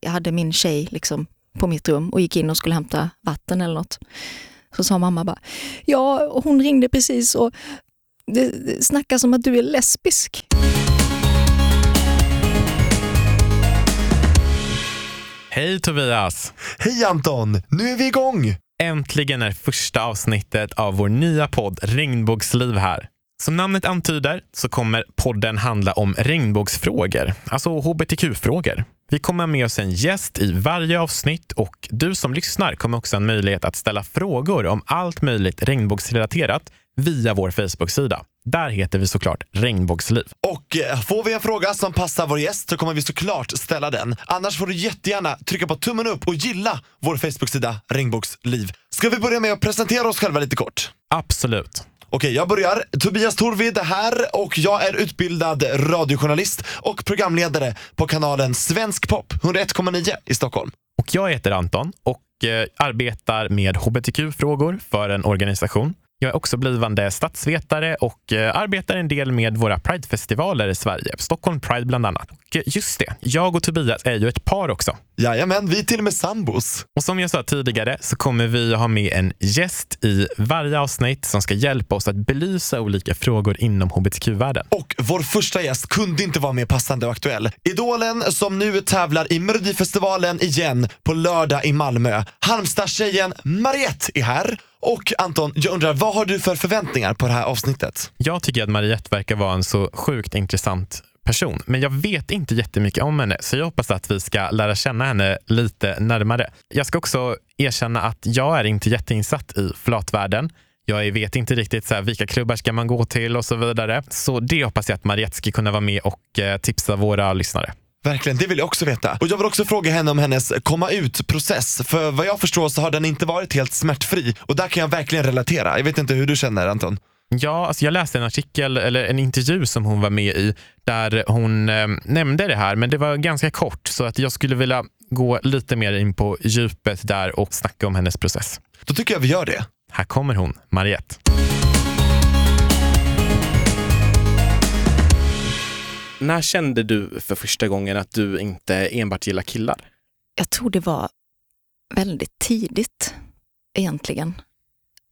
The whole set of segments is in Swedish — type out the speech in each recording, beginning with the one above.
jag hade min tjej liksom på mitt rum och gick in och skulle hämta vatten eller något. Så sa mamma bara, ja hon ringde precis och det, det snackas om att du är lesbisk. Hej Tobias! Hej Anton! Nu är vi igång! Äntligen är första avsnittet av vår nya podd Regnbågsliv här. Som namnet antyder så kommer podden handla om regnbågsfrågor, alltså hbtq-frågor. Vi kommer med oss en gäst i varje avsnitt och du som lyssnar kommer också ha en möjlighet att ställa frågor om allt möjligt regnbågsrelaterat via vår Facebook-sida. Där heter vi såklart Regnbågsliv. Och eh, får vi en fråga som passar vår gäst så kommer vi såklart ställa den. Annars får du jättegärna trycka på tummen upp och gilla vår Facebook-sida Regnbågsliv. Ska vi börja med att presentera oss själva lite kort? Absolut. Okej, jag börjar. Tobias Torvid här och jag är utbildad radiojournalist och programledare på kanalen Svensk Pop 101,9 i Stockholm. Och jag heter Anton och eh, arbetar med hbtq-frågor för en organisation. Jag är också blivande statsvetare och eh, arbetar en del med våra Pridefestivaler i Sverige. Stockholm Pride bland annat. Och eh, just det, jag och Tobias är ju ett par också. Jajamän, vi är till och med sambos. Och som jag sa tidigare så kommer vi ha med en gäst i varje avsnitt som ska hjälpa oss att belysa olika frågor inom hbtq-världen. Och vår första gäst kunde inte vara mer passande och aktuell. Idolen som nu tävlar i Melodifestivalen igen på lördag i Malmö. Halmstadstjejen Mariette är här. Och Anton, jag undrar, vad har du för förväntningar på det här avsnittet? Jag tycker att Mariette verkar vara en så sjukt intressant person, men jag vet inte jättemycket om henne, så jag hoppas att vi ska lära känna henne lite närmare. Jag ska också erkänna att jag är inte jätteinsatt i flatvärlden. Jag vet inte riktigt så här, vilka klubbar ska man gå till och så vidare. Så det hoppas jag att Mariette ska kunna vara med och eh, tipsa våra lyssnare. Verkligen, det vill jag också veta. Och jag vill också fråga henne om hennes komma ut-process. För vad jag förstår så har den inte varit helt smärtfri. Och där kan jag verkligen relatera. Jag vet inte hur du känner Anton? Ja, alltså jag läste en artikel, eller en intervju som hon var med i, där hon eh, nämnde det här, men det var ganska kort, så att jag skulle vilja gå lite mer in på djupet där och snacka om hennes process. Då tycker jag vi gör det. Här kommer hon, Mariette. När kände du för första gången att du inte enbart gillar killar? Jag tror det var väldigt tidigt egentligen.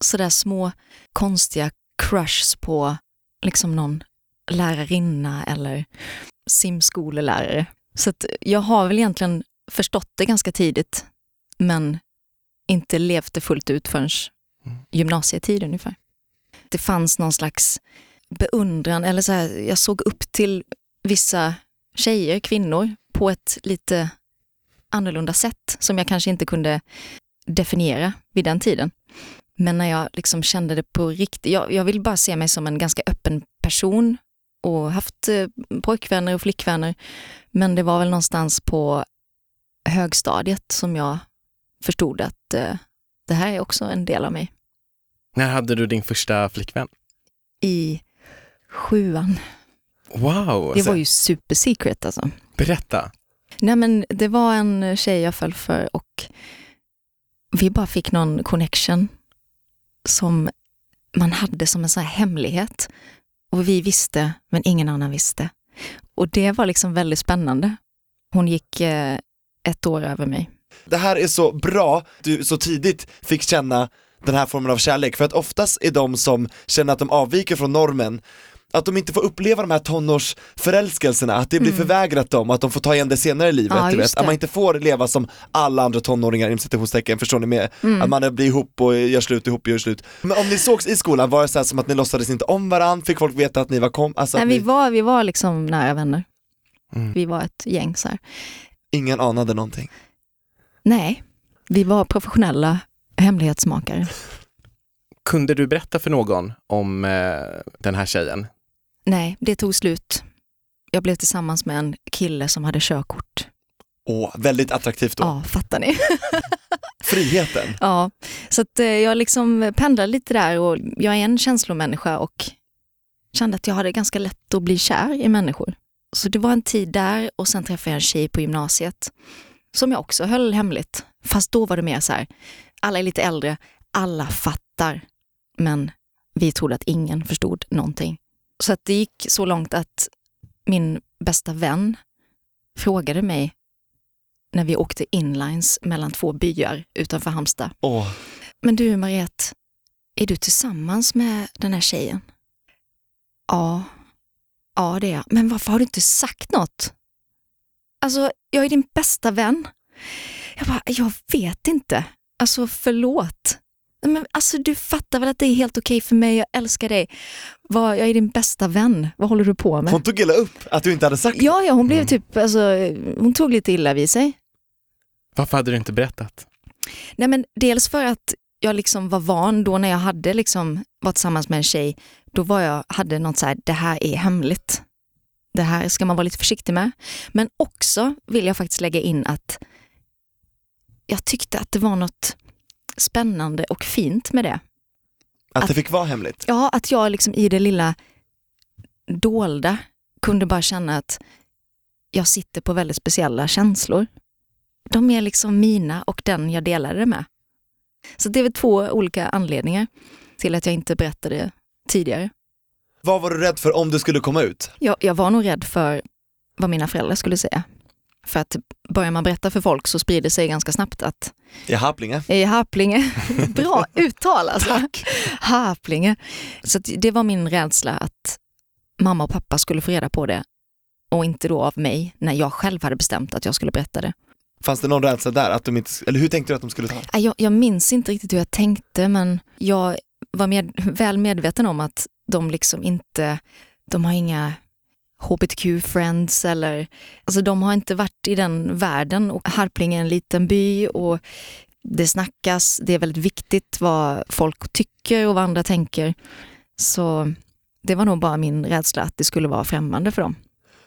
Sådär små konstiga crushs på liksom någon lärarinna eller simskolelärare. Så jag har väl egentligen förstått det ganska tidigt, men inte levt det fullt ut förrän gymnasietid ungefär. Det fanns någon slags beundran, eller så här, jag såg upp till vissa tjejer, kvinnor, på ett lite annorlunda sätt som jag kanske inte kunde definiera vid den tiden. Men när jag liksom kände det på riktigt, jag, jag vill bara se mig som en ganska öppen person och haft eh, pojkvänner och flickvänner. Men det var väl någonstans på högstadiet som jag förstod att eh, det här är också en del av mig. När hade du din första flickvän? I sjuan. Wow! Det var ju super secret alltså. Berätta. Nej men det var en tjej jag föll för och vi bara fick någon connection som man hade som en sån här hemlighet. Och vi visste, men ingen annan visste. Och det var liksom väldigt spännande. Hon gick eh, ett år över mig. Det här är så bra, du så tidigt fick känna den här formen av kärlek, för att oftast är de som känner att de avviker från normen att de inte får uppleva de här tonårsförälskelserna, att det blir Mm. förvägrat dem, att de får ta igen det senare i livet. Ja, du vet. Att man inte får leva som alla andra tonåringar inom citationstecken, förstår ni med? Mm. Att man blir ihop och gör slut ihop och gör slut. Men om ni sågs i skolan, var det så här som att ni låtsades inte om varandra? Fick folk veta att ni var kom? Alltså Nej, vi, ni, var, vi var liksom nära vänner. Mm. Vi var ett gäng så här. ingen anade någonting? Nej, vi var professionella hemlighetsmakare. Kunde du berätta för någon om eh, den här tjejen? Nej, det tog slut. Jag blev tillsammans med en kille som hade körkort. Åh, väldigt attraktivt då. Ja, fattar ni? Friheten. ja, så att eh, jag liksom pendlade lite där och jag är en känslomänniska och kände att jag hade ganska lätt att bli kär i människor. Så det var en tid där och sen träffade jag en tjej på gymnasiet som jag också höll hemligt. Fast då var det mer så här, alla är lite äldre, alla fattar, men vi trodde att ingen förstod någonting. Så att det gick så långt att min bästa vän frågade mig när vi åkte inlines mellan två byar utanför Halmstad. Åh, Men du Mariette, är du tillsammans med den här tjejen? Ja, ja det är jag. Men varför har du inte sagt något? Alltså, jag är din bästa vän. Jag bara, jag vet inte. Alltså förlåt. Men alltså du fattar väl att det är helt okej för mig, jag älskar dig. Vad, jag är din bästa vän. Vad håller du på med? hon tog illa upp att du inte hade sagt Ja, ja, hon blev typ, alltså, hon tog lite illa vid sig. Varför hade du inte berättat? Nej men dels för att jag liksom var van då när jag hade liksom varit tillsammans med en tjej, då var jag, hade något så här, det här är hemligt. Det här ska man vara lite försiktig med. Men också vill jag faktiskt lägga in att jag tyckte att det var något spännande och fint med det. att det fick vara hemligt. Ja, att jag liksom i det lilla dolda kunde bara känna att jag sitter på väldigt speciella känslor. De är liksom mina och den jag delade det med. Så det är väl två olika anledningar till att jag inte berättade tidigare. Vad var du rädd för om det skulle komma ut? Jag, jag var nog rädd för vad mina föräldrar skulle säga. För att börjar man berätta för folk så sprider sig ganska snabbt att I Harplinge? i Harplinge, bra uttal alltså. Harplinge. Så det var min rädsla att mamma och pappa skulle få reda på det och inte då av mig när jag själv hade bestämt att jag skulle berätta det. Fanns det någon rädsla där? Att de inte, eller hur tänkte du att de skulle ta? Nej, Jag, jag minns inte riktigt hur jag tänkte men jag var med, väl medveten om att de liksom inte, de har inga hbtq-friends eller, alltså de har inte varit i den världen och Harplinge är en liten by och det snackas, det är väldigt viktigt vad folk tycker och vad andra tänker. Så det var nog bara min rädsla att det skulle vara främmande för dem.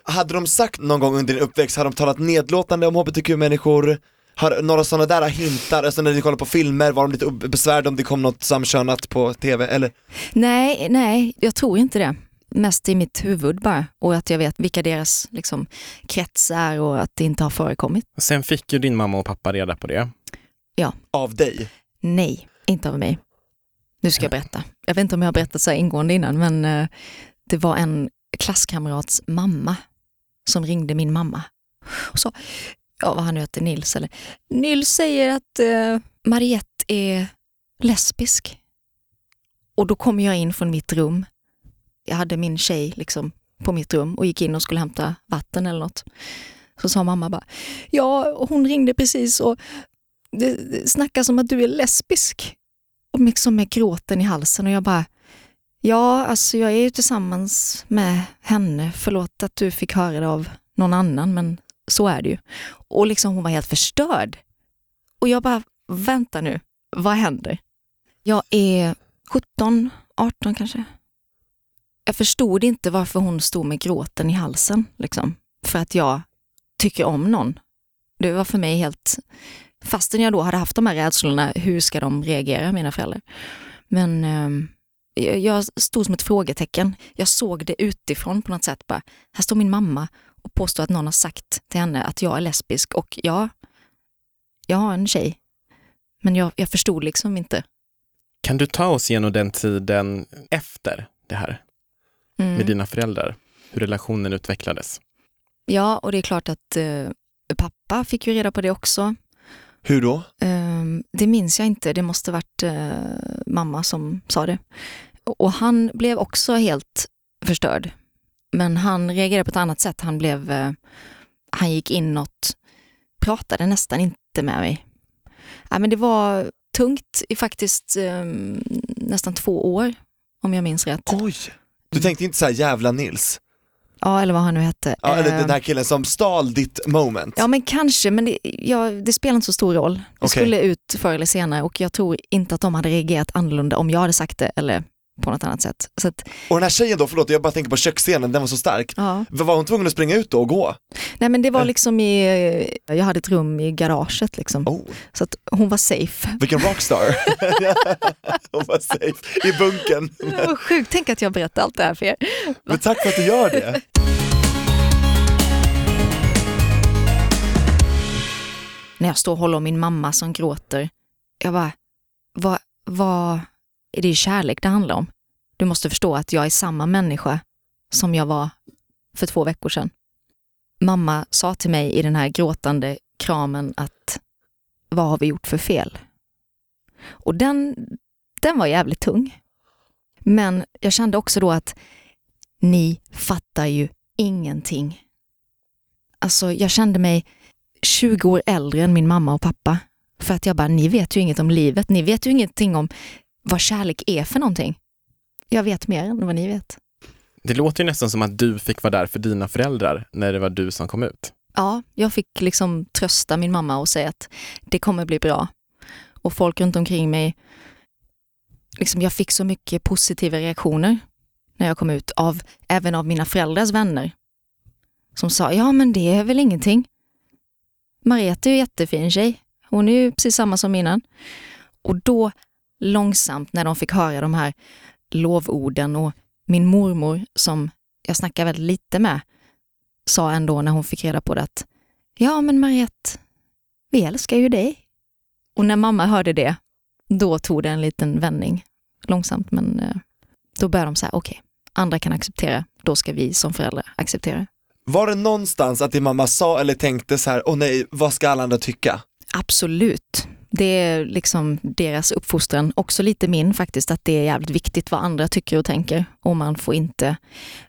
Hade de sagt någon gång under din uppväxt, hade de talat nedlåtande om hbtq-människor? Har några sådana där hintar, alltså när ni kollar på filmer, var de lite besvärade om det kom något samkönat på tv eller? Nej, nej, jag tror inte det. Mest i mitt huvud bara och att jag vet vilka deras liksom, krets är och att det inte har förekommit. Sen fick ju din mamma och pappa reda på det. Av dig? Nej, inte av mig. Nu ska jag berätta. Jag vet inte om jag har berättat så här ingående innan, men eh, det var en klasskamrats mamma som ringde min mamma och sa, ja vad han nu heter, Nils eller, Nils säger att eh, Mariette är lesbisk. Och då kom jag in från mitt rum. Jag hade min tjej liksom på mitt rum och gick in och skulle hämta vatten eller något. Så sa mamma bara, ja hon ringde precis och det, det snackas om att du är lesbisk. Och liksom med gråten i halsen och jag bara, ja alltså jag är ju tillsammans med henne, förlåt att du fick höra det av någon annan men så är det ju. Och liksom hon var helt förstörd. Och jag bara, vänta nu, vad händer? Jag är 17, 18 kanske. Jag förstod inte varför hon stod med gråten i halsen, liksom. För att jag tycker om någon. Det var för mig helt, fastän jag då hade haft de här rädslorna, hur ska de reagera, mina föräldrar? Men eh, jag- jag stod som ett frågetecken. Jag såg det utifrån på något sätt. Bara, här står min mamma och påstår att någon har sagt till henne att jag är lesbisk och ja, jag har en tjej. Men jag, jag förstod liksom inte. Kan du ta oss igenom den tiden efter det här Mm. med dina föräldrar? Hur relationen utvecklades? Ja, och det är klart att eh, pappa fick ju reda på det också. Hur då? Ehm, det minns jag inte, det måste varit eh, mamma som sa det. Och, och han blev också helt förstörd. Men han reagerade på ett annat sätt. Han, blev, eh, han gick inåt, pratade nästan inte med mig. Ja, men det var tungt i faktiskt eh, nästan två år, om jag minns rätt. Oj! Du tänkte inte så här jävla Nils? Ja, eller vad han nu hette. Ja, eller den här killen som stal ditt moment? Ja men kanske, men det, ja, det spelar inte så stor roll. Det Okej. skulle ut förr eller senare och jag tror inte att de hade reagerat annorlunda om jag hade sagt det eller på något annat sätt. Så att, Och den här tjejen då, förlåt jag bara tänker på köksscenen, den var så stark. ja. Var hon tvungen att springa ut då och gå? Nej men det var Eh. liksom i, jag hade ett rum i garaget liksom. Oh, Så att hon var safe. vilken rockstar! hon var safe i bunkern. Det var sjukt, tänk att jag berättar allt det här för er. Men tack för att du gör det. När jag står och håller om min mamma som gråter, jag bara, vad, vad är det kärlek det handlar om? Du måste förstå att jag är samma människa som jag var för två veckor sedan. Mamma sa till mig i den här gråtande kramen att vad har vi gjort för fel? Och den, den var jävligt tung. Men jag kände också då att ni fattar ju ingenting. Alltså jag kände mig 20 år äldre än min mamma och pappa. För att jag bara, ni vet ju inget om livet. Ni vet ju ingenting om vad kärlek är för någonting. Jag vet mer än vad ni vet. Det låter ju nästan som att du fick vara där för dina föräldrar när det var du som kom ut. Ja, jag fick liksom trösta min mamma och säga att det kommer bli bra. Och folk runt omkring mig, liksom jag fick så mycket positiva reaktioner när jag kom ut, av, även av mina föräldrars vänner. Som sa, ja men det är väl ingenting. Mariette är ju jättefin tjej. Hon är ju precis samma som innan. Och då långsamt när de fick höra de här lovorden och min mormor som jag snackar väldigt lite med sa ändå när hon fick reda på det att ja men Mariette, vi älskar ju dig. Och när mamma hörde det, då tog det en liten vändning långsamt men eh, då började de säga okej, okay, andra kan acceptera, då ska vi som föräldrar acceptera. Var det någonstans att din mamma sa eller tänkte så här, åh nej, vad ska alla andra tycka? Absolut. Det är liksom deras uppfostran, också lite min faktiskt, att det är jävligt viktigt vad andra tycker och tänker. Och man får inte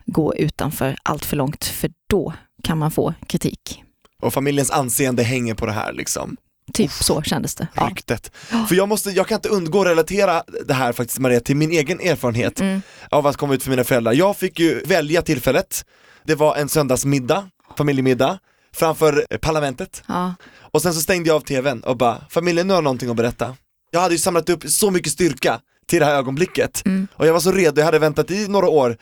gå utanför allt för långt, för då kan man få kritik. Och familjens anseende hänger på det här liksom? Typ så kändes det. Ja. Ryktet. För jag, måste, jag kan inte undgå att relatera det här faktiskt Maria till min egen erfarenhet mm. av att komma ut för mina föräldrar. Jag fick ju välja tillfället, det var en söndagsmiddag, familjemiddag, framför parlamentet. Ja. Och sen så stängde jag av tvn och bara, familjen nu har någonting att berätta. Jag hade ju samlat upp så mycket styrka till det här ögonblicket mm. och jag var så redo, jag hade väntat i några år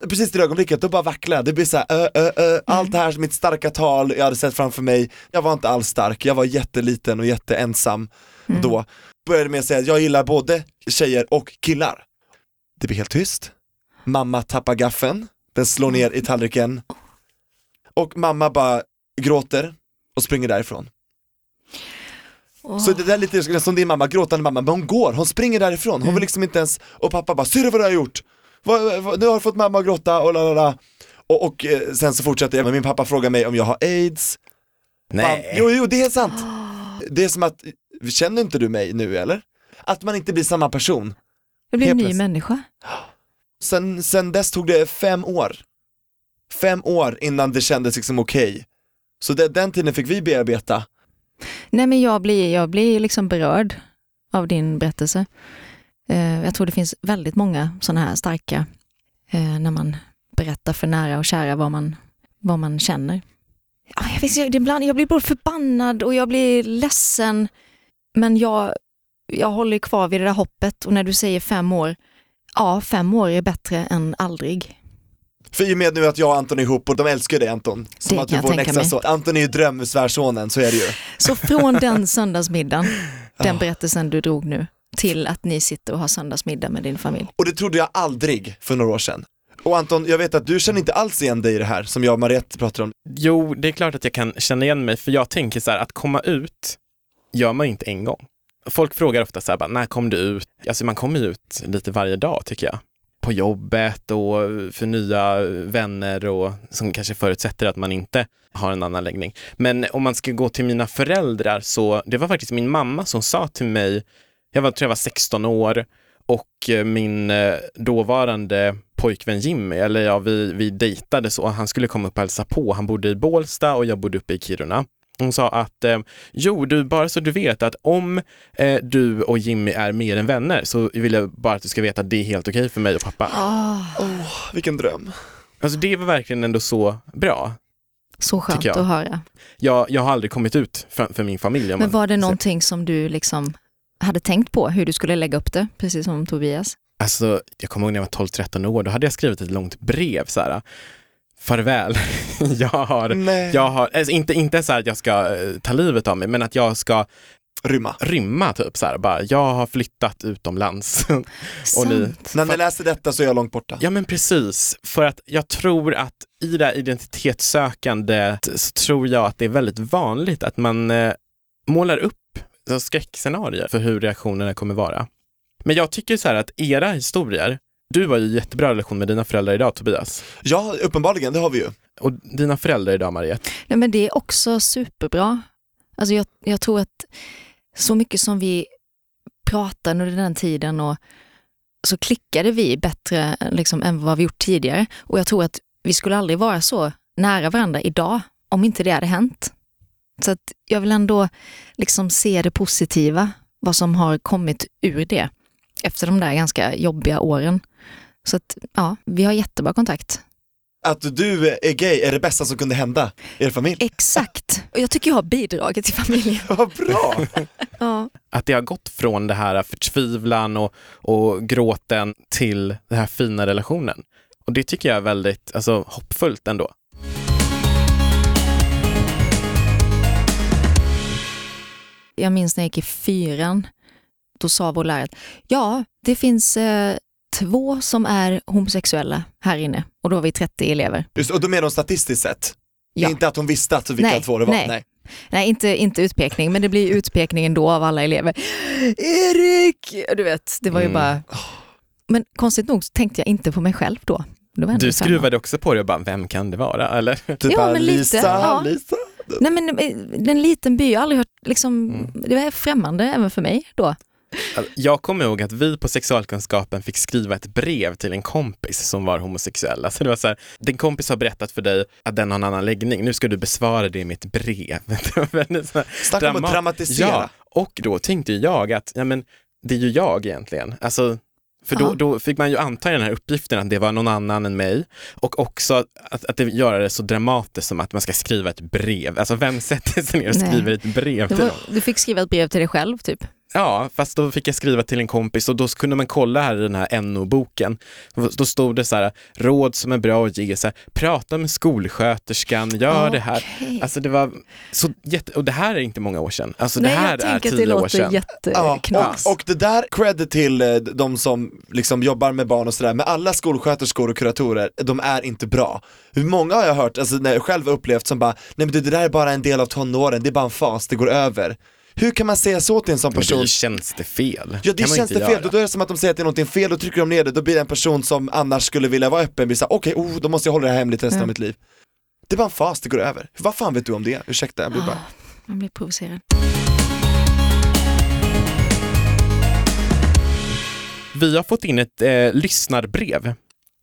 Precis det ögonblicket, då bara vacklade det blir såhär, ö, ö, ö, mm. allt det här, mitt starka tal jag hade sett framför mig, jag var inte alls stark, jag var jätteliten och jätteensam mm. då. Började med att säga att jag gillar både tjejer och killar. Det blir helt tyst, mamma tappar gaffeln, den slår ner i tallriken och mamma bara gråter och springer därifrån. Oh. Så det där är lite som din mamma, gråtande mamma, men hon går, hon springer därifrån, hon vill mm. liksom inte ens, och pappa bara, ser du vad du har gjort? Nu har du fått mamma att gråta och lalala. Och, och eh, sen så fortsätter jag, men min pappa frågar mig om jag har aids. Nej. Jo, jo, det är sant. Det är som att, känner inte du mig nu eller? Att man inte blir samma person. Jag blir en ny människa. Sen, sen dess tog det fem år. Fem år innan det kändes liksom okej. Okay. Så det, den tiden fick vi bearbeta. Nej men jag blir, jag blir liksom berörd av din berättelse. Eh, jag tror det finns väldigt många sådana här starka, eh, när man berättar för nära och kära vad man, vad man känner. Jag, vet, ibland, jag blir både förbannad och jag blir ledsen, men jag, jag håller kvar vid det där hoppet och när du säger fem år, ja, fem år är bättre än aldrig. För i och med nu att jag och Anton är ihop och de älskar dig Anton. Som det att du får en extra son. Anton är ju drömsvärsonen, så är det ju. Så från den söndagsmiddagen, den berättelsen du drog nu, till att ni sitter och har söndagsmiddag med din familj. Och det trodde jag aldrig för några år sedan. Och Anton, jag vet att du känner inte alls igen dig i det här som jag och Mariette pratar om. Jo, det är klart att jag kan känna igen mig, för jag tänker så här, att komma ut gör man inte en gång. Folk frågar ofta så här, bara, när kom du ut? Alltså man kommer ut lite varje dag tycker jag på jobbet och för nya vänner och som kanske förutsätter att man inte har en annan läggning. Men om man ska gå till mina föräldrar så det var faktiskt min mamma som sa till mig, jag var, tror jag var 16 år och eh, min eh, dåvarande pojkvän Jimmy, eller ja, vi, vi dejtade så, han skulle komma upp och hälsa på. Han bodde i Bålsta och jag bodde uppe i Kiruna. Hon sa att, eh, jo du, bara så du vet att om eh, du och Jimmy är mer än vänner så vill jag bara att du ska veta att det är helt okej för mig och pappa. Oh. oh, vilken dröm. Alltså det var verkligen ändå så bra. Så skönt att höra. Jag, jag har aldrig kommit ut för, för min familj. Men var det någonting som du liksom hade tänkt på, hur du skulle lägga upp det, precis som Tobias? Alltså, jag kommer ihåg när jag var 12-13 år, då hade jag skrivit ett långt brev så här farväl. jag har, jag har alltså inte, inte så att jag ska eh, ta livet av mig, men att jag ska Rymma. Rymma typ så här, bara, jag har flyttat utomlands. och ni, När ni läser detta så är jag långt borta. Ja men precis, för att jag tror att i det här identitetssökandet så tror jag att det är väldigt vanligt att man eh, målar upp skräckscenarier för hur reaktionerna kommer vara. Men jag tycker så här att era historier, du har ju jättebra relation med dina föräldrar idag Tobias. Ja, uppenbarligen, det har vi ju. Och dina föräldrar idag Mariette? Nej men det är också superbra. Alltså jag, jag tror att så mycket som vi pratade under den tiden och så klickade vi bättre liksom, än vad vi gjort tidigare. Och jag tror att vi skulle aldrig vara så nära varandra idag om inte det hade hänt. Så att jag vill ändå liksom se det positiva, vad som har kommit ur det efter de där ganska jobbiga åren. Så att ja, vi har jättebra kontakt. Att du är gay är det bästa som kunde hända er familj. Exakt. Och jag tycker jag har bidragit till familjen. Vad bra! Ja. Att det har gått från det här förtvivlan och, och gråten till den här fina relationen. Och det tycker jag är väldigt alltså, hoppfullt ändå. Jag minns när jag gick i fyran, då sa vår lärare att ja, det finns eh, två som är homosexuella här inne och då var vi 30 elever. Just, och då menar hon statistiskt sett? Ja. Inte att hon visste att vilka Nej, två det var? nej. Nej, inte, inte utpekning, men det blir utpekning ändå av alla elever. Erik! Du vet, det var ju Mm. bara... Men konstigt nog så tänkte jag inte på mig själv då. Du skruvade också på det och bara, vem kan det vara? Eller? Typ Ja, bara, men lite, Lisa, ja. Lisa. Nej men eh, en liten by, jag har aldrig hört, liksom, Mm. det var främmande även för mig då. Jag kommer ihåg att vi på sexualkunskapen fick skriva ett brev till en kompis som var homosexuell. Alltså det var så här, din kompis har berättat för dig att den har en annan läggning, nu ska du besvara det med ett brev. Snacka om att drama- dramatisera. Ja, och då tänkte jag att, ja men det är ju jag egentligen. Alltså, för då, då fick man ju anta i den här uppgiften att det var någon annan än mig och också att, att det gör det så dramatiskt som att man ska skriva ett brev. Alltså vem sätter sig ner och Nej. skriver ett brev till var, du fick skriva ett brev till dig själv typ. Ja, fast då fick jag skriva till en kompis och då kunde man kolla här i den här NO-boken. Då stod det så här, råd som är bra att ge, så här, prata med skolsköterskan, gör det här. Alltså det var så jätte, och det här är inte många år sedan. Alltså Nej, det här jag är tänker tio att det år låter sedan. Ja, jätteknas. och, och det där, cred till eh, de som liksom jobbar med barn och sådär, men alla skolsköterskor och kuratorer, de är inte bra. Hur många har jag hört, alltså när jag själv upplevt som bara, nej men det, det där är bara en del av tonåren, det är bara en fas, det går över. Hur kan man säga så till en sån Men det person? ju tjänstefel. Ja det Kan känns det fel, göra. då är det som att de säger att det är någonting fel, då trycker de ner det, då blir det en person som annars skulle vilja vara öppen, blir såhär, okej, oh, då måste jag hålla det här hemligt resten Mm. av mitt liv. Det är bara en fas, det går över. Vad fan vet du om det? Ursäkta, jag blir bara... Ah, man blir provocerad. Vi har fått in ett eh, lyssnarbrev.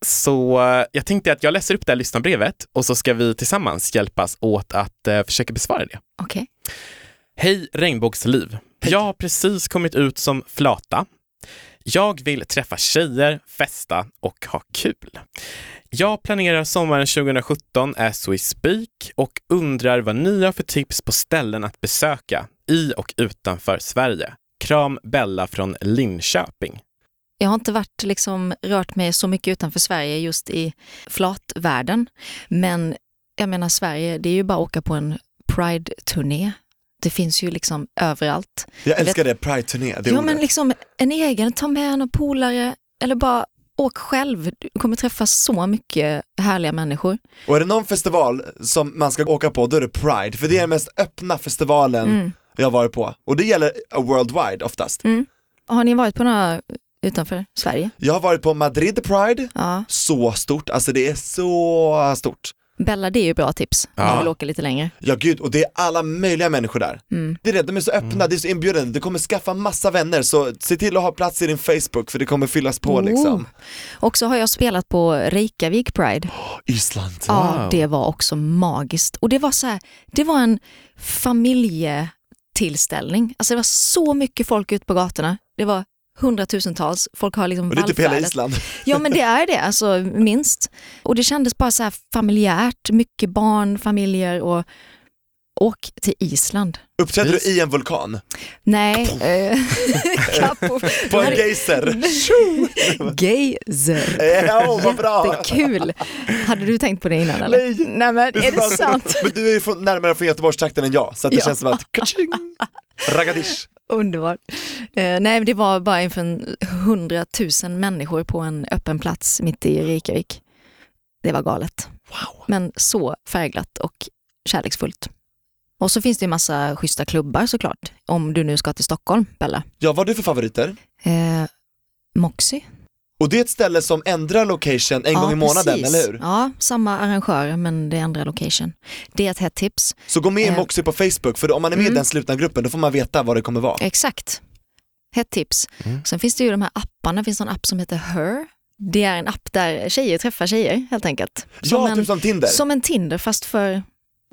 Så eh, jag tänkte att jag läser upp det här lyssnarbrevet och så ska vi tillsammans hjälpas åt att eh, försöka besvara det. Okej. Hej regnbågsliv! Jag har precis kommit ut som flata. Jag vill träffa tjejer, festa och ha kul. Jag planerar sommaren 2017 as we speak och undrar vad ni har för tips på ställen att besöka i och utanför Sverige. Kram Bella från Linköping. Jag har inte varit, liksom, rört mig så mycket utanför Sverige just i flatvärlden. Men jag menar Sverige, det är ju bara att åka på en Pride-turné. Det finns ju liksom överallt. Jag älskar det, Pride-turné, det ja ordet. men liksom en egen, ta med någon polare eller bara åk själv. Du kommer träffa så mycket härliga människor. Och är det någon festival som man ska åka på, då är det Pride, för det är den mest öppna festivalen Mm. jag har varit på. Och det gäller worldwide oftast. Har ni varit på några utanför Sverige? Jag har varit på Madrid Pride, Ja. så stort, alltså det är så stort. Bella, det är ju bra tips om Ja. man vill åka lite längre. Ja gud, och det är alla möjliga människor där. Mm. Det är det, de är så öppna, det är så inbjudande, du kommer skaffa massa vänner så se till att ha plats i din Facebook för det kommer fyllas på Oh. liksom. Och så har jag spelat på Reykjavik Pride. Island. Ja, Wow. det var också magiskt. Och det var så här, det var en familjetillställning. Alltså det var så mycket folk ute på gatorna. Det var hundratusentals. Folk har liksom Och det är typ hela. Island. Ja men det är det, alltså minst. Och det kändes bara så här familjärt, mycket barn, familjer och åk till Island. Uppträdde du i en vulkan? Nej, eh. På en Nej. geyser? Geyser. Ja, vad bra! Jättekul. Hade du tänkt på det innan eller? Nej. Nej men är det sant? Men du är ju närmare från Göteborgstrakten än jag, så att det Ja. känns som att kaching, ragadish. Underbart. Eh, nej, det var bara inför en hundratusen människor på en öppen plats mitt i Reykjavik. Det var galet. Wow. Men så färgglatt och kärleksfullt. Och så finns det ju massa schyssta klubbar såklart. Om du nu ska till Stockholm, Bella. Ja, vad har du för favoriter? Eh, Moxie. Och det är ett ställe som ändrar location en ja, gång i månaden, precis. eller hur? Ja, samma arrangör men det är andra location. Det är ett hett tips. Så gå med i Eh. Moxie på Facebook, för om man är med i Mm. den slutna gruppen då får man veta vad det kommer vara. Exakt. Hett tips. Mm. Sen finns det ju de här apparna, det finns en app som heter Her. Det är en app där tjejer träffar tjejer helt enkelt. Som, ja, en, typ som Tinder. som en Tinder fast för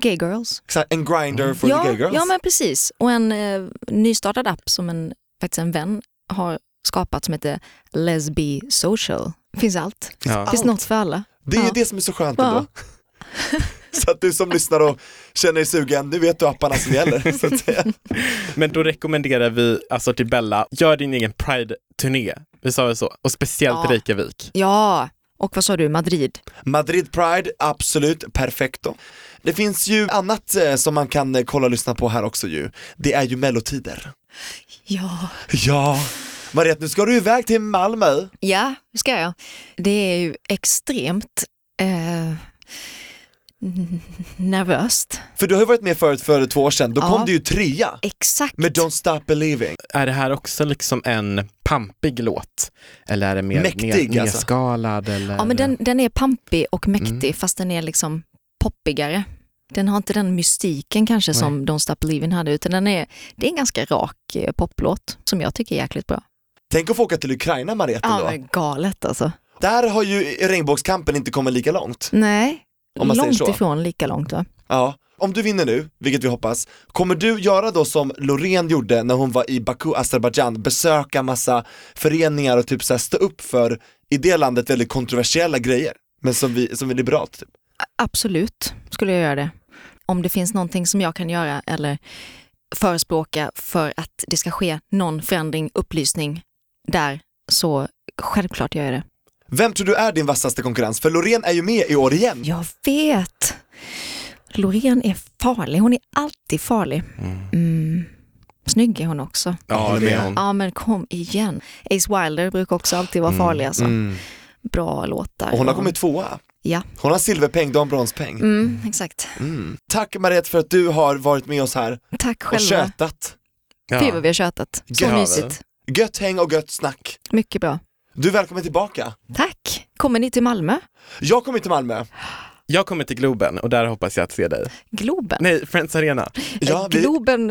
gay girls. Exakt, En grinder for ja, the gay girls. ja men precis. Och en eh, nystartad app som en, faktiskt en vän har skapat som heter Lesbi Social. Finns allt. Ja. Finns Allt. något för alla. Det är ju Ja. det som är så skönt Ja. ändå. Så att du som lyssnar och känner dig sugen, nu vet du apparna som gäller. Så att säga. Men då rekommenderar vi alltså till Bella, gör din egen Pride-turné. Vi sa väl så? Och speciellt Ja. Reykjavik. Ja, och vad sa du, Madrid? Madrid Pride, absolut, perfekto. Det finns ju annat eh, som man kan eh, kolla och lyssna på här också ju. Det är ju mellotider. Ja. Ja, Mariette nu ska du iväg till Malmö. Ja, det ska jag. Det är ju extremt eh, nervöst. För du har ju varit med förut för två år sedan, då Ja. kom du ju trea Exakt. med Don't Stop Believing. Är det här också liksom en pampig låt? Eller är det mer Mäktig, mer, alltså. nedskalad? Eller? Ja, men den, den är pampig och mäktig Mm. fast den är liksom poppigare. Den har inte den mystiken kanske Nej. som Don't Stop Believing hade utan den är, det är en ganska rak eh, poplåt som jag tycker är jäkligt bra. Tänk att få åka till Ukraina Mariette Ja, men galet alltså. Där har ju regnbågskampen inte kommit lika långt. Nej, långt ifrån lika långt va? Ja. Om du vinner nu, vilket vi hoppas, kommer du göra då som Loreen gjorde när hon var i Baku, Azerbajdzjan, besöka massa föreningar och typ så här stå upp för, i det landet, väldigt kontroversiella grejer, men som vi, som är liberalt typ. Absolut skulle jag göra det. Om det finns någonting som jag kan göra eller förespråka för att det ska ske någon förändring, upplysning där, så självklart gör jag det. Vem tror du är din vassaste konkurrens? För Loreen är ju med i år igen. Jag vet! Loreen är farlig, hon är alltid farlig. Mm. Snygg är hon också. Ja, det är med. hon. Ja men kom igen. Ace Wilder brukar också alltid vara farlig alltså. Mm. Bra låtar. Och hon har kommit tvåa. Ja, Hon har silverpeng, du har en bronspeng. mm, exakt. Mm. Tack Mariette för att du har varit med oss här Tack och själva. tjötat. Fy vad vi har tjötat. Så Ja, mysigt. Gött häng och gött snack. Mycket bra. Du är välkommen tillbaka. Tack. Kommer ni till Malmö? Jag kommer till Malmö. Jag kommer till Globen och där hoppas jag att se dig. Globen? Nej, Friends Arena. Ja, vi, Globen.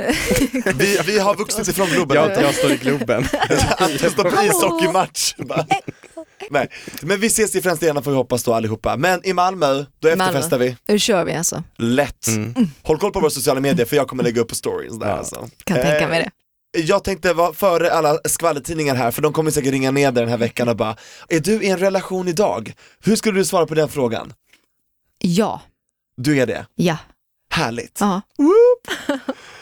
vi, vi har vuxit ifrån Globen. Jag, jag står i Globen. Anton står på ishockeymatch. Nej, men vi ses i Friends Arena får vi hoppas då allihopa. Men i Malmö, då efterfestar vi. Nu kör vi alltså. Lätt. Mm. Håll koll på våra sociala medier för jag kommer lägga upp på stories där Ja. alltså. Kan tänka mig det. Jag tänkte vara före alla skvallertidningar här, för de kommer säkert ringa ner den här veckan och bara, är du i en relation idag? Hur skulle du svara på den frågan? Ja. Du är det? Ja. Härligt.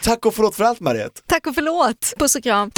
Tack och förlåt för allt Mariette. Tack och förlåt. Puss och kram.